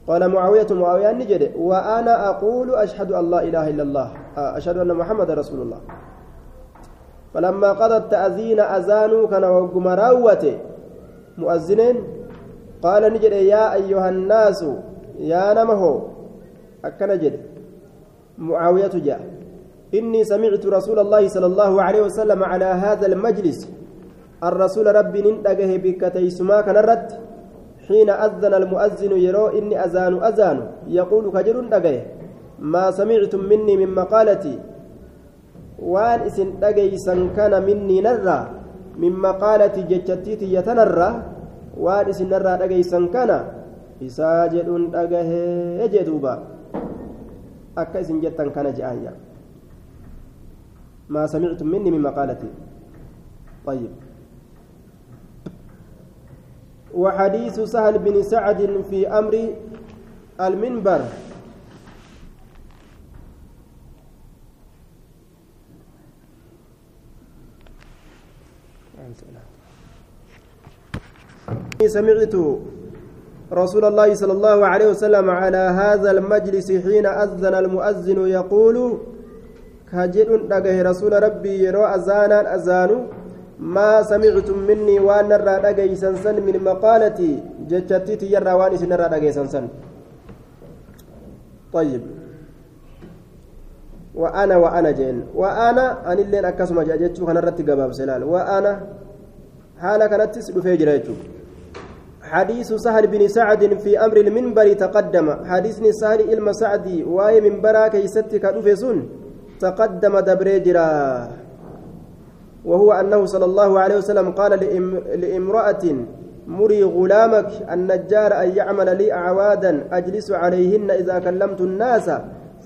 قال معاوية معاوية نجد وأنا أقول أشهد أن لا إله إلا الله. أشهد أن محمد رسول الله. فلما قضى التأذين أذانوا كان وقم راوته مؤذنين قال نجد يا أيها الناس يا نمه أكن جد. معاوية جاء. إني سمعت رسول الله صلى الله عليه وسلم على هذا المجلس. الرسول ربي نندقه بك تيسما كنرت. حين أذن المؤذن يرو إني أذان أذان. يقول كجر دقه ما سمعتم مني من مقالتي. وان إسن دقيسا كان مني نرى. من مقالتي جتتيتي يتنرى. اسن نرى دقيسا كان isaa jedhuun dhagahee jee duuba akka isin jettan kana je'aayya maa samictum minni min maqaalati طيب وحديث سهل بن سعد في أمر المنبر سمعت رسول الله صلى الله عليه وسلم على هذا المجلس حين أذن المؤذن يقول كجد دغه رسول ربي يرو أذانا أذان ما سمعتم مني وأن نرى دغيسن سن من مقالتي. جتتي يرى وأن سنرى دغيسن سن طيب. وأنا وأنا جين وأنا أن اللين أكسم جاجتشو كان رتي قباب سلال. وأنا حالة كانت تسلو في جريتشو حديث سهل بن سعد في أمر المنبر تقدم. حديث سهل إلما سعدي وآي منبرا كيستك أدفسون تقدم دبريجرا وهو أنه صلى الله عليه وسلم قال لإمرأة مري غلامك النجار أن يعمل لي أعوادا أجلس عليهن إذا كلمت الناس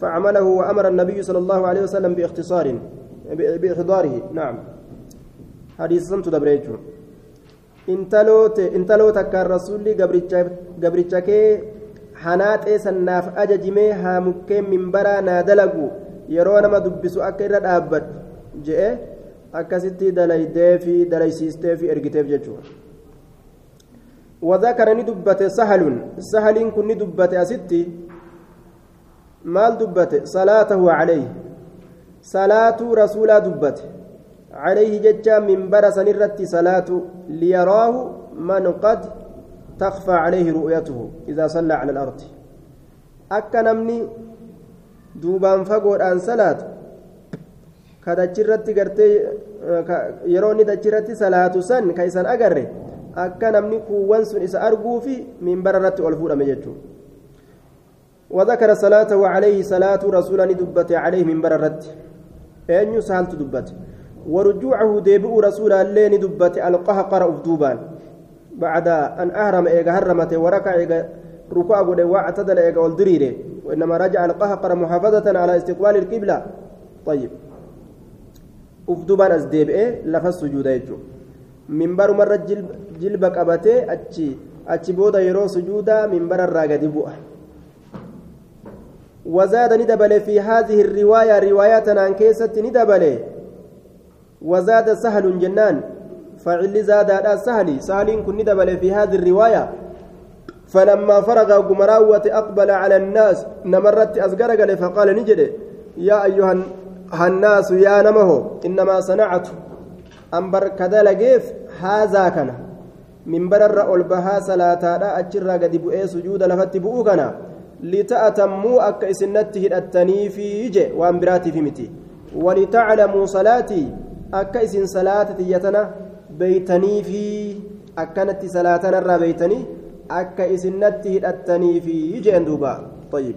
فعمله وأمر النبي صلى الله عليه وسلم باختصار بإحضاره. نعم. حديث سمت دبريجو intaloo takkaan rasuulli gabricha kee hanaaxee sannaaf ajajimee haa mukkeen minbaraa naa dalagu yeroo nama dubbisu akka irra dhaabbadhu je'e akkasitti dalaydeefi dalaysiisteefi ergiteef jechuudha وذكر ندبت سهل سهل كن ندبت أستي مال دبت صلاته عليه صلاة رسول دبت عليه ججا من برس نرت صلاة ليراه من قد تخفى عليه رؤيته إذا صلى على الأرض أكا نمني دوبان فقود أن yeroo inni dachirratti salaatu san ka isan agarre akka namni kuuwwan sun isa arguu fi minbara irratti ol fuudhame jechuudha وذكر صلاته عليه صلاة رسول دبت عليه من بررت أين سهلت دبت ورجوعه ديبئ رسول الله ندبت القهقر أفدوبان بعد أن أهرم إيغا هرمت وركع إيغا ركوع قد واعتدل إيغا والدريري وإنما رجع القهقر محافظة على استقبال القبلة. طيب. أفدوبان أزديبئ لفظ سجود يجو. منبر مرة جلب, جلب قبته أتشي أتشي بودا يرو سجودا منبر الراقد بؤه وزاد ندبل في هذه الرواية رواياتنا عن كيسة ندبل. وزاد سهل جنان. فعل زاد سهل. سهل كن ندبل في هذه الرواية. فلما فرغ قمراوة أقبل على الناس نمرت أزقر فقال نجد يا أيها الناس يا نمه إنما صنعت. أنبر كذا لقيف هذا كان. من برر ألبها صلاة أجر قد بؤي سجود لفت بؤكنا لتأتموا أك إسنته التنيفي جي وأنبراتي في متي. ولتعلموا صلاتي. أك إسن صلاة تيتنا بيتني في أكنت صلاتنا الرا بيتني أك إسنته التنيفي جي أندوبا طيب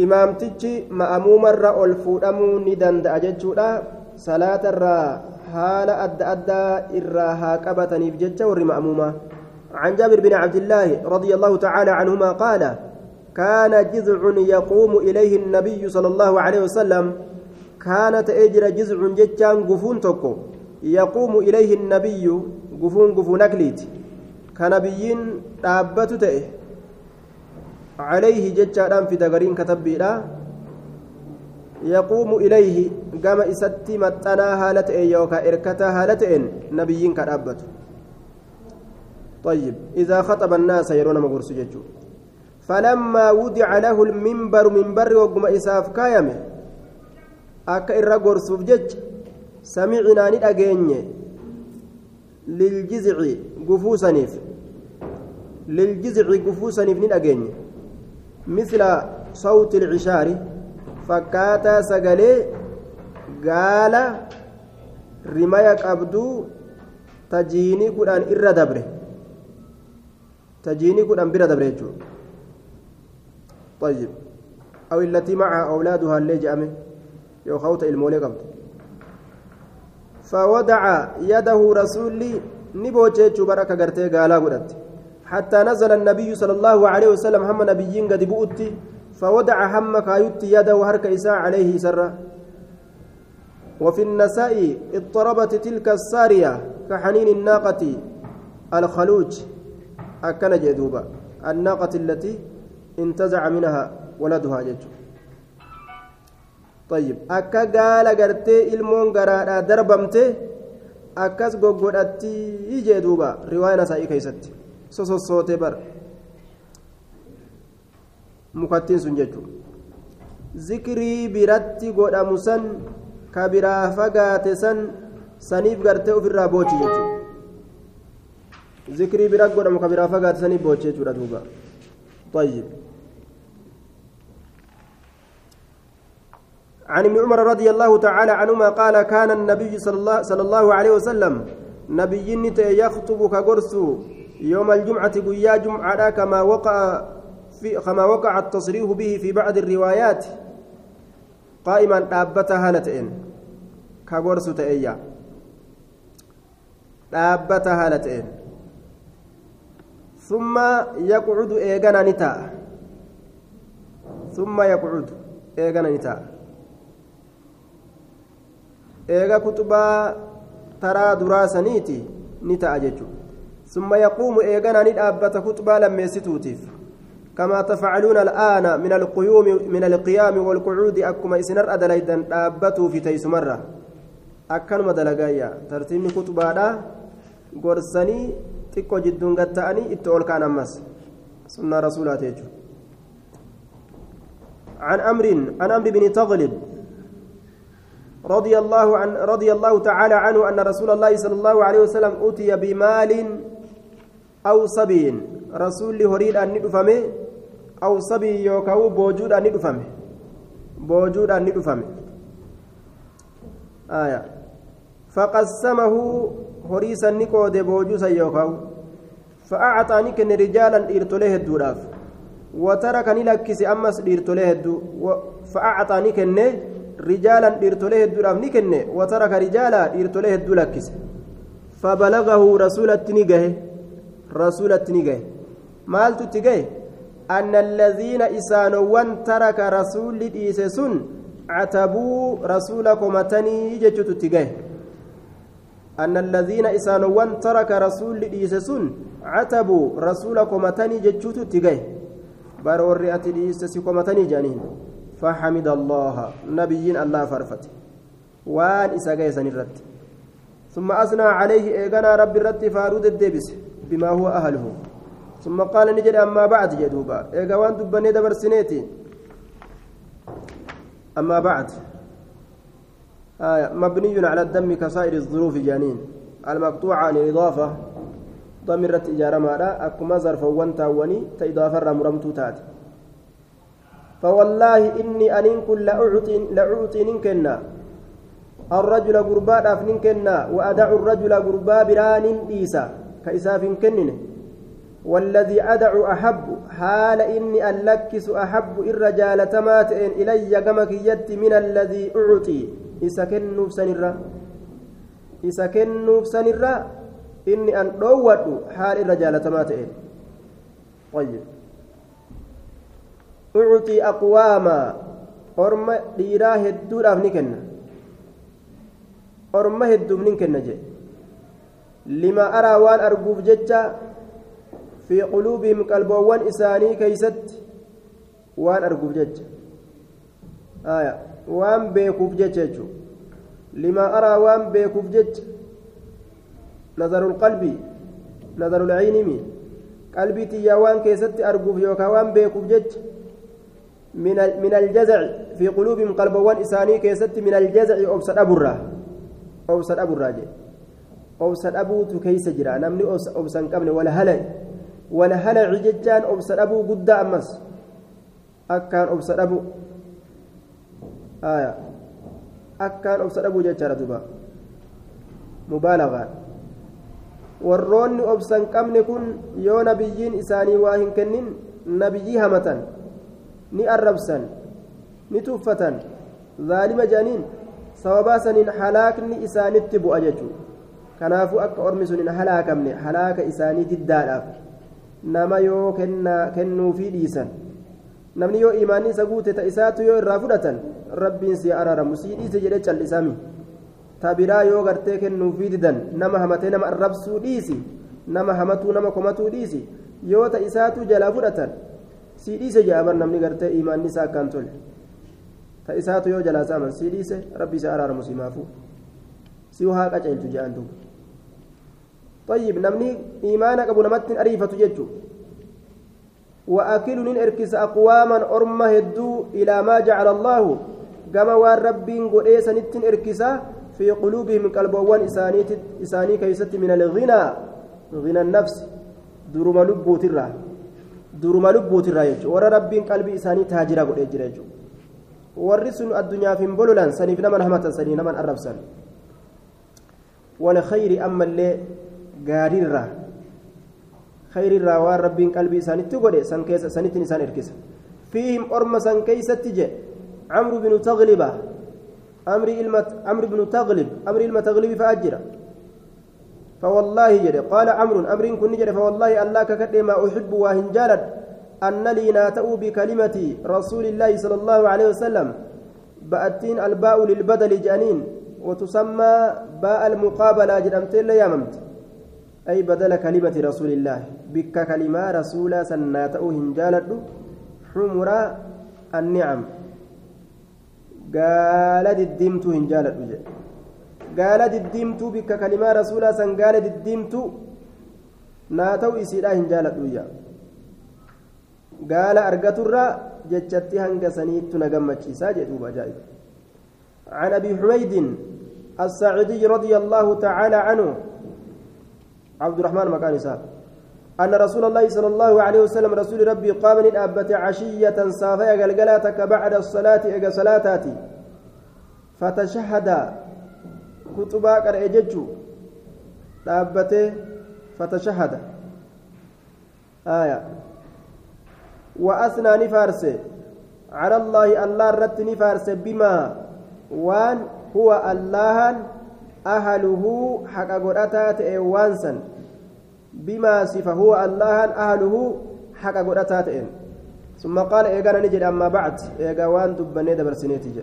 imaamtichi ma'amuumarra ol fuudhamuu ni danda'a jechuudha. Salaatarraa haala adda addaa irraa haa qabataniif jecha warri ma'amuumaa عن جابر بن عبد الله رضي الله تعالى عنهما قال كان جذع يقوم إليه النبي صلى الله عليه وسلم كانت أجر جذع جتان قفون تكو. يقوم إليه النبي قفون قفون أكليت. كنبيين تابت تئه عليه جتان في دقرين كتبيرا يقوم إليه قام إستي متنا هالة يوكا إركتا هالة نبيين كتابته طيب إذا خطب الناس يرون مغرس ججو فلما وضع له المنبر منبر وقم إساف كايمه. Akka irra gorsuuf jecha samicinaa ni dhageenye liljizici gufuusaniif liljizici gufuusaniif ni dhageenye misla sawti ilcishaari fakkaataa sagalee gaala rimaya qabduu tajiinii kudhan irra dabre tajiinii kudhan bira dabre jechuudha طيب أو التي معها أولادها اللي جأمه يوخوت المولي قبل فوضع يده رسولي نبوجيتش بركة قرتي قالا قدت. حتى نزل النبي صلى الله عليه وسلم هم نبيين قد بؤتي فوضع هم كايت يده هرك إساء عليه سرا وفي النساء اضطربت تلك السارية كحنين الناقة الخلوج. أكن جدوبا الناقة التي انتزع منها ولدها جج طيب أكا قال قرتي المون قراءة دربمتي أكاس قوقودتي جدوبا رواية نسائي كيست سوسو صوتي بر mukattiin sun jechuudha zikrii biratti godhamu san ka biraa fagaate san saniif gartee ofirraa boochi jechuudha zikrii bira godhamu ka biraa fagaate saniif boochi jechuudha duuba طيب عن ابن عمر رضي الله تعالى عنهما قال كان النبي صلى الله, عليه وسلم نبي يخطب كقرس يوم الجمعة قيا جمعة كما وقع في كما وقع التصريح به في بعض الروايات. قائما دابتها هالتين كغورس تأيا. دابتها هالتين ثم يقعد إيغانا نتا. ثم يقعد إيغانا نتا. إيغا كتبا ترى دراسنيتي نتا أججو ثم يقوم إيغانا ندابت كتبا لم يستوتيف كما تفعلون الآن من القيوم من القيام والقعود أكما إسنر أدليدا دابتوا في تيس مرة أكنما دلقايا ترتيب كتبادا قرسني تكو جدون قد تأني إتول كان أمس سنة رسولات عن أمر عن أمر بن تغلب رضي الله عن رضي الله تعالى عنه أن رسول الله صلى الله عليه وسلم أتي بمال أو صبي. رسول هريد أن ندفمه أو صبي يوكاو بوجود أن ندفمه. بوجود أن ندفمه. آية. فقسمه هريسا نكود بوجوسا يوكاو. فأعطى نكن رجالا إرتليه الدوراف. وترك نلكس أمس إرتليه الدو فأعطى نكن رجالا إرتليه الدوراف نكن وترك رجالا إرتليه الدو لكس فبلغه رسول التنيجه رسول التنيجه مالت تجه أن الذين إسانوان ترك رسول إيسسون عتبوا رسولكم تني جتت تجه أن الذين إسانوان ترك رسول إيسسون عتبوا رسولكم تني جتت تجه برور أتي إيسسكم تني جانين فحمد الله. نبيين الله فرفت. وان إساقيا سنرت ثم أثنى عليه إيغانا رب الرت فارود الدبس بما هو أهله. ثم قال نجد أما بعد جدوبا إيغا وان دبني دبر سنيتي أما بعد. آية. مبني على الدم كسائر الظروف جانين. المقطوعة عن الإضافة. ضمرت إجارة مالا. أكما ظرف وانتا وني. تإضافة مرمتو تاتي. فوالله إني أنين كل لأعطي لأعطي ننكنا الرجل قربا أفنين كنا وأدع الرجل قربا بران إيسا كإساف كنن والذي أدع أحب حال إني ألكس أحب الرجال تمات إلي كمك يد من الذي أعطي. إسا كنوف سنرا. إسا كنوف سنرا. إني أن روت حال الرجال تمات طيب. أعطي أقواما أرم ديرا هدو أفنكنا orma hedduuf nin kenna jedhe lima araa waan arguuf jecha fi quluubihim qalboowwan isaanii keeysatti waan arguuf jecha aya waan beekuuf jecha jechuu lima araa waan beekuuf jecha nazarul qalbii nazarul ciinimi qalbii tiyyaa waan keessatti arguuf yookaan waan beekuuf jecha من من الجزع في قلوبهم قلبوان إساني كيست من الجزع أبسط أبرة أبسط أبرة أبسط أبو كيس جرا. نمني أبسط قبل ولا هلا ولا هلا عججان أبسط أبو قد أمس. أكان أبسط أبو آية. أكان أبسط أبو ججارة دوبا. مبالغة. warroonni obsan qabne kun yoo nabiyyiin isaanii waa hin kennin nabiyyii ni arrabsan ni tuffatan zaalima jedhaniin sababaa saniin halaakni isaanitti bu'a jechuudha kanaafuu akka ormi sun hin halaakamne halaaka isaanii diddaadhaaf nama yoo kennuufii dhiisan namni yoo imaanni isa guute ta isaatu yoo irraa fudhatan rabbiin si araaramu sii dhiise jedhee callisami tabiraa yoo gartee kennuufii didan nama hamatee nama arrabsuu dhiisi nama hamatuu nama komatuu dhiisi yoo ta isaatu jalaa fudhatan sii dhiise jedhaman namni gartee imaanni isaa akkaan tole. Ta isaatu yoo jalaa saaman sii dhiise rabbi isa araaramu si maafuu si haa qaceelchu jedhan duuba طيب نمني إيمانك أبو نمت أريفة ججو وأكل إركس أقواما أرمى هدو إلى ما جعل الله كما والرب قريس نتن إركسا في قلوبهم قلبوان إساني كيست من الغنى غنى النفس درم لبوت الرا درم لبوت الرا ورا رب قلبي إساني تاجرا قد يجرى ورسن الدنيا في بلولان سني في نمن همة سني نمن أرب سن والخير أما اللي gaariirraa khayriirraa waan rabbiin qalbii isaanitti godhe san keessa sanittiin isaan erkisa fiihim orma san keeysatti je camru binu tagliba amri ilma amri binu taglib amri ilma taglibi fa'a jira فوالله جد قال عمرو أمر كن جد فوالله الله ككد ما أحب وهن جالد. أن لي ناتأو بكلمة رسول الله صلى الله عليه وسلم. بأتين الباء للبدل جانين وتسمى باء المقابلة جدمت لا يممت أي بدل كلمة رسول الله. بك كلمة رسول سناته هنجالد حمر النعم. قال ددمت هنجالد قال ددمت بك كلمة رسول سن قال ددمت ناتو إسيرا هنجالد ويا قال أرقتر جتشتي هنقسنيت نقمت ساجد وبجائب عن أبي حميد الساعدي رضي الله تعالى عنه عبد الرحمن مكان إسحاق أن رسول الله صلى الله عليه وسلم رسول ربي قام للأبة عشية صافية قلقلاتك بعد الصلاة إجا صلاتاتي فتشهد كتبا قرأ ججو أبته فتشهد آية وأثنى نفارس على الله الله رت نفارس بما وان هو الله أهله حق قرأتا وانسا بما صفة هو الله أهله حق قرأتا ثم قال إيقانا نجد أما بعد إيقا وان دبني دبر سنيتي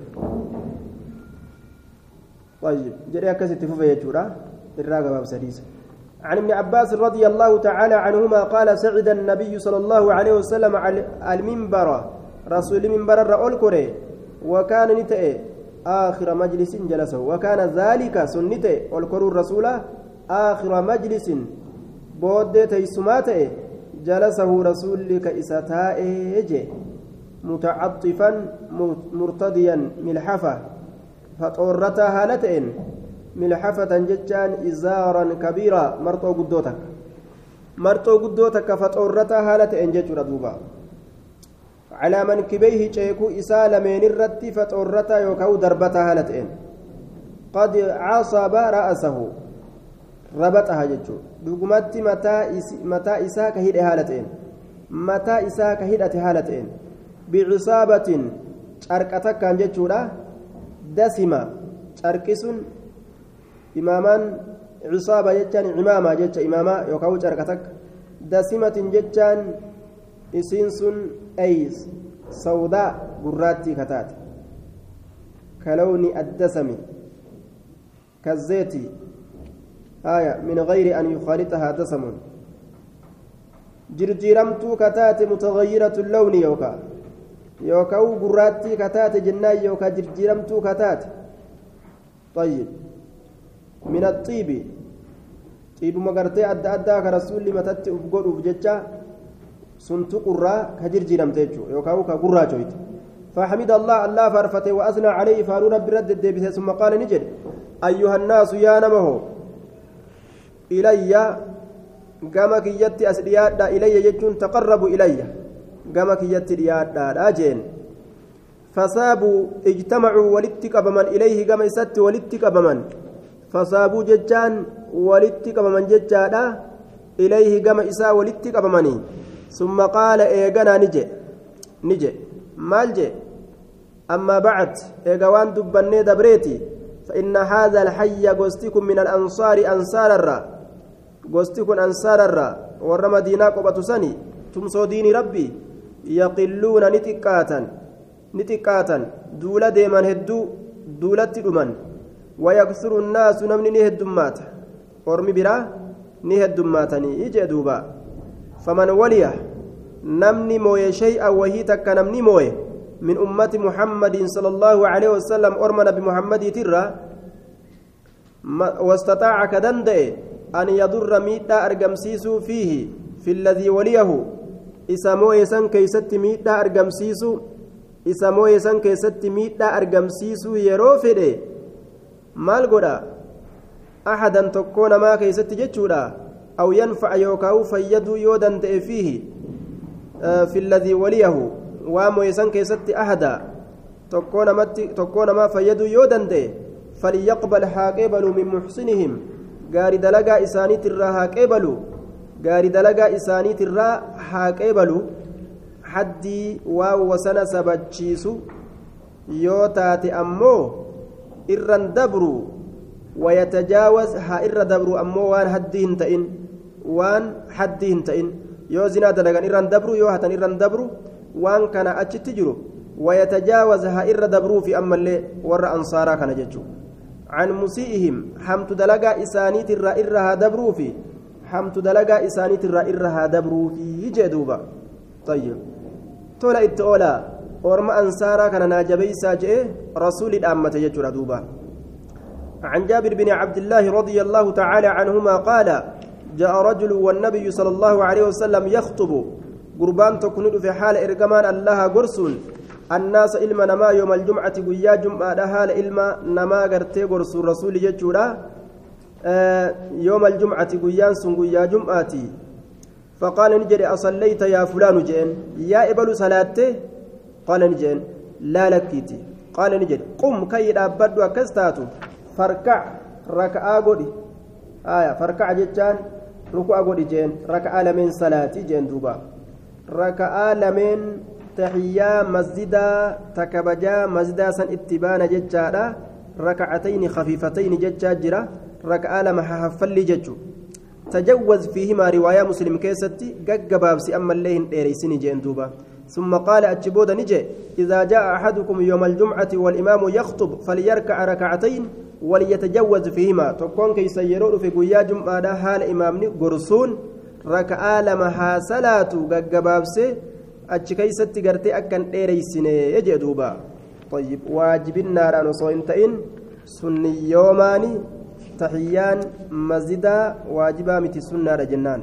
طيب جري أكست يجورا الراقة باب سديس. عن ابن عباس رضي الله تعالى عنهما قال سعد النبي صلى الله عليه وسلم على المنبر رسول المنبر الرؤول كوري وكان نتئ آخر مجلس جلسه وكان ذلك سنته والكرو الرسول آخر مجلس بود تيسماته جلسه رسول كإساتائه متعطفا مرتديا ملحفة فطورتها هالتين ملحفة ججان إزارا كبيرا مرتو قدوتك. مرتو قدوتك فطورتها هالتين ججر دوبا. على منكبيه شيكو إسا لمن الرت فطورتا يوكاو دربتا هالتين قد عصب رأسه. ربطها ججو دقمت متى متى إسا كهيد هالتين متى إسا كهيدة هالتين بعصابة شركتك كان دسمة. شركسون. إمامان. عصابة جتان. إماما جتش إماما يوكاو شركتك. دسمة جتان. sun ays sawdaa gurraattii kataate kalawni addasami kazeeti آية. من غير أن يخالطها دسم جرجيرمتو كتات متغيرة اللون يوكا. يوكا قراتي كتات جناي يوكا جرجيرمتو كتات. طيب. من الطيب. طيب مقرتي أدى أدى كرسول متت أفقر أفججا sun tuqurraa ka jirjiiramte jechuudha yookaan ka gurraachoyte فحمد الله الله فارفته وأثنى عليه فارو رب رد الدبسة ثم قال نجد. أيها الناس يا نمه إلي. قام كيتي أسرياد إلي يجون تقربوا إلي. قام كيتي رياد راجين فصابوا اجتمعوا ولتك بمن إليه قام إسات ولتك بمن فصابوا ججان ولتك بمن ججادا إليه قام إسا ولتك بمني ثم قال إيقنا نجي نجي مال جي أما بعد إيقوان دبني دبريتي فإن هذا الحي قستكم من الأنصار أنصار الرّ gosti kun ansaararra. Warra madiinaa qophatu sani tumsoo diini rabbi yaqilluuna ni xiqqaatan ni xiqqaatan duula deeman hedduu duulatti dhuman wayaksuru nnaasu namni ni heddummaata ormi biraa ni heddummaatanii ijee duuba faman waliya namni mooye shay'an wahii takka namni mooye min ummati muhammadin sala allaahu aleyhi wasalam orma nabi muhammadiitirra wastaxaaca ka danda'e أن يضر أرقمسيسو فيه في الذي وليه إسا مويسان كيست ميتا أرقمسيسو إسا مويسان كيست ميتا أرقمسيسو يروفده مال قدا أحدا تكون ما كيست جتشودا أو ينفع يوكاو فيدو يودا فيه آه في الذي وليه ومويسان كيست أحدا تكون ما فيدو يودا فليقبل حاقبل من محسنهم gaarii dalagaa isaaniitirraa haa gaarii dalagaa isaaniitirraa haa qeebalu haddii waan wasana sabachiisu yoo taate ammoo irran dabru wayatajaawaz haa irra dabru ammoo waan haddii hin ta'in waan haddii hin ta'in yoo zinaa dalagan irran dabru yoo hatan irran dabru waan kana achitti jiru wayatajaawaz haa irra dabruufi ammallee warra ansaaraa kana jechuudha عن مسيئهم حمت دلقا إسانيت الرا إرها دبرو في حمت دلقا إسانيت الرا إرها دبرو في جدوبا طيب تولا إتولا ورما أنصارا كان ناجبي ساجئ رسول الأمة يجرى دوبا عن جابر بن عبد الله رضي الله تعالى عنهما قال جاء رجل والنبي صلى الله عليه وسلم يخطب قربان تكون في حال إرجمان الله قرسون الناس إلما نما يوم الجمعة قيا جمعة حال إلما نما قرتي قرص الرسول جتشورا آه يوم الجمعة قيان سن قيا جمعة فقال نجري أصليت يا فلان جين يا إبل صلاته قال نجين لا لكيتي قال نجري قم كي أبد وكستاتو فركع ركعة قولي آية فركع جتان ركوع قولي جين ركعة لمن صلاتي جين دوبا ركعة لمن تحيا مسجدا تكبجا مسجدا سن اتبان ججادا ركعتين خفيفتين ججا جرا ركعة لما حفل ججو. تجوز فيهما رواية مسلم كيستي ققبابسي أما الليهن إيريسين جين دوبا. ثم قال أتشبود نجي إذا جاء أحدكم يوم الجمعة والإمام يخطب فليركع ركعتين وليتجوز فيهما. تكون كي سيرون في قيا جمعة حال إمامني قرصون. ركعة لما حاسلاتو ققبابسي achi keeysatti gartee akkan dheereysine jee duuba طيب واجبنا osoo hin ta'in sunniyyoomaani tahiyyaan masjidaa waajibaa miti sunnaadha jennaan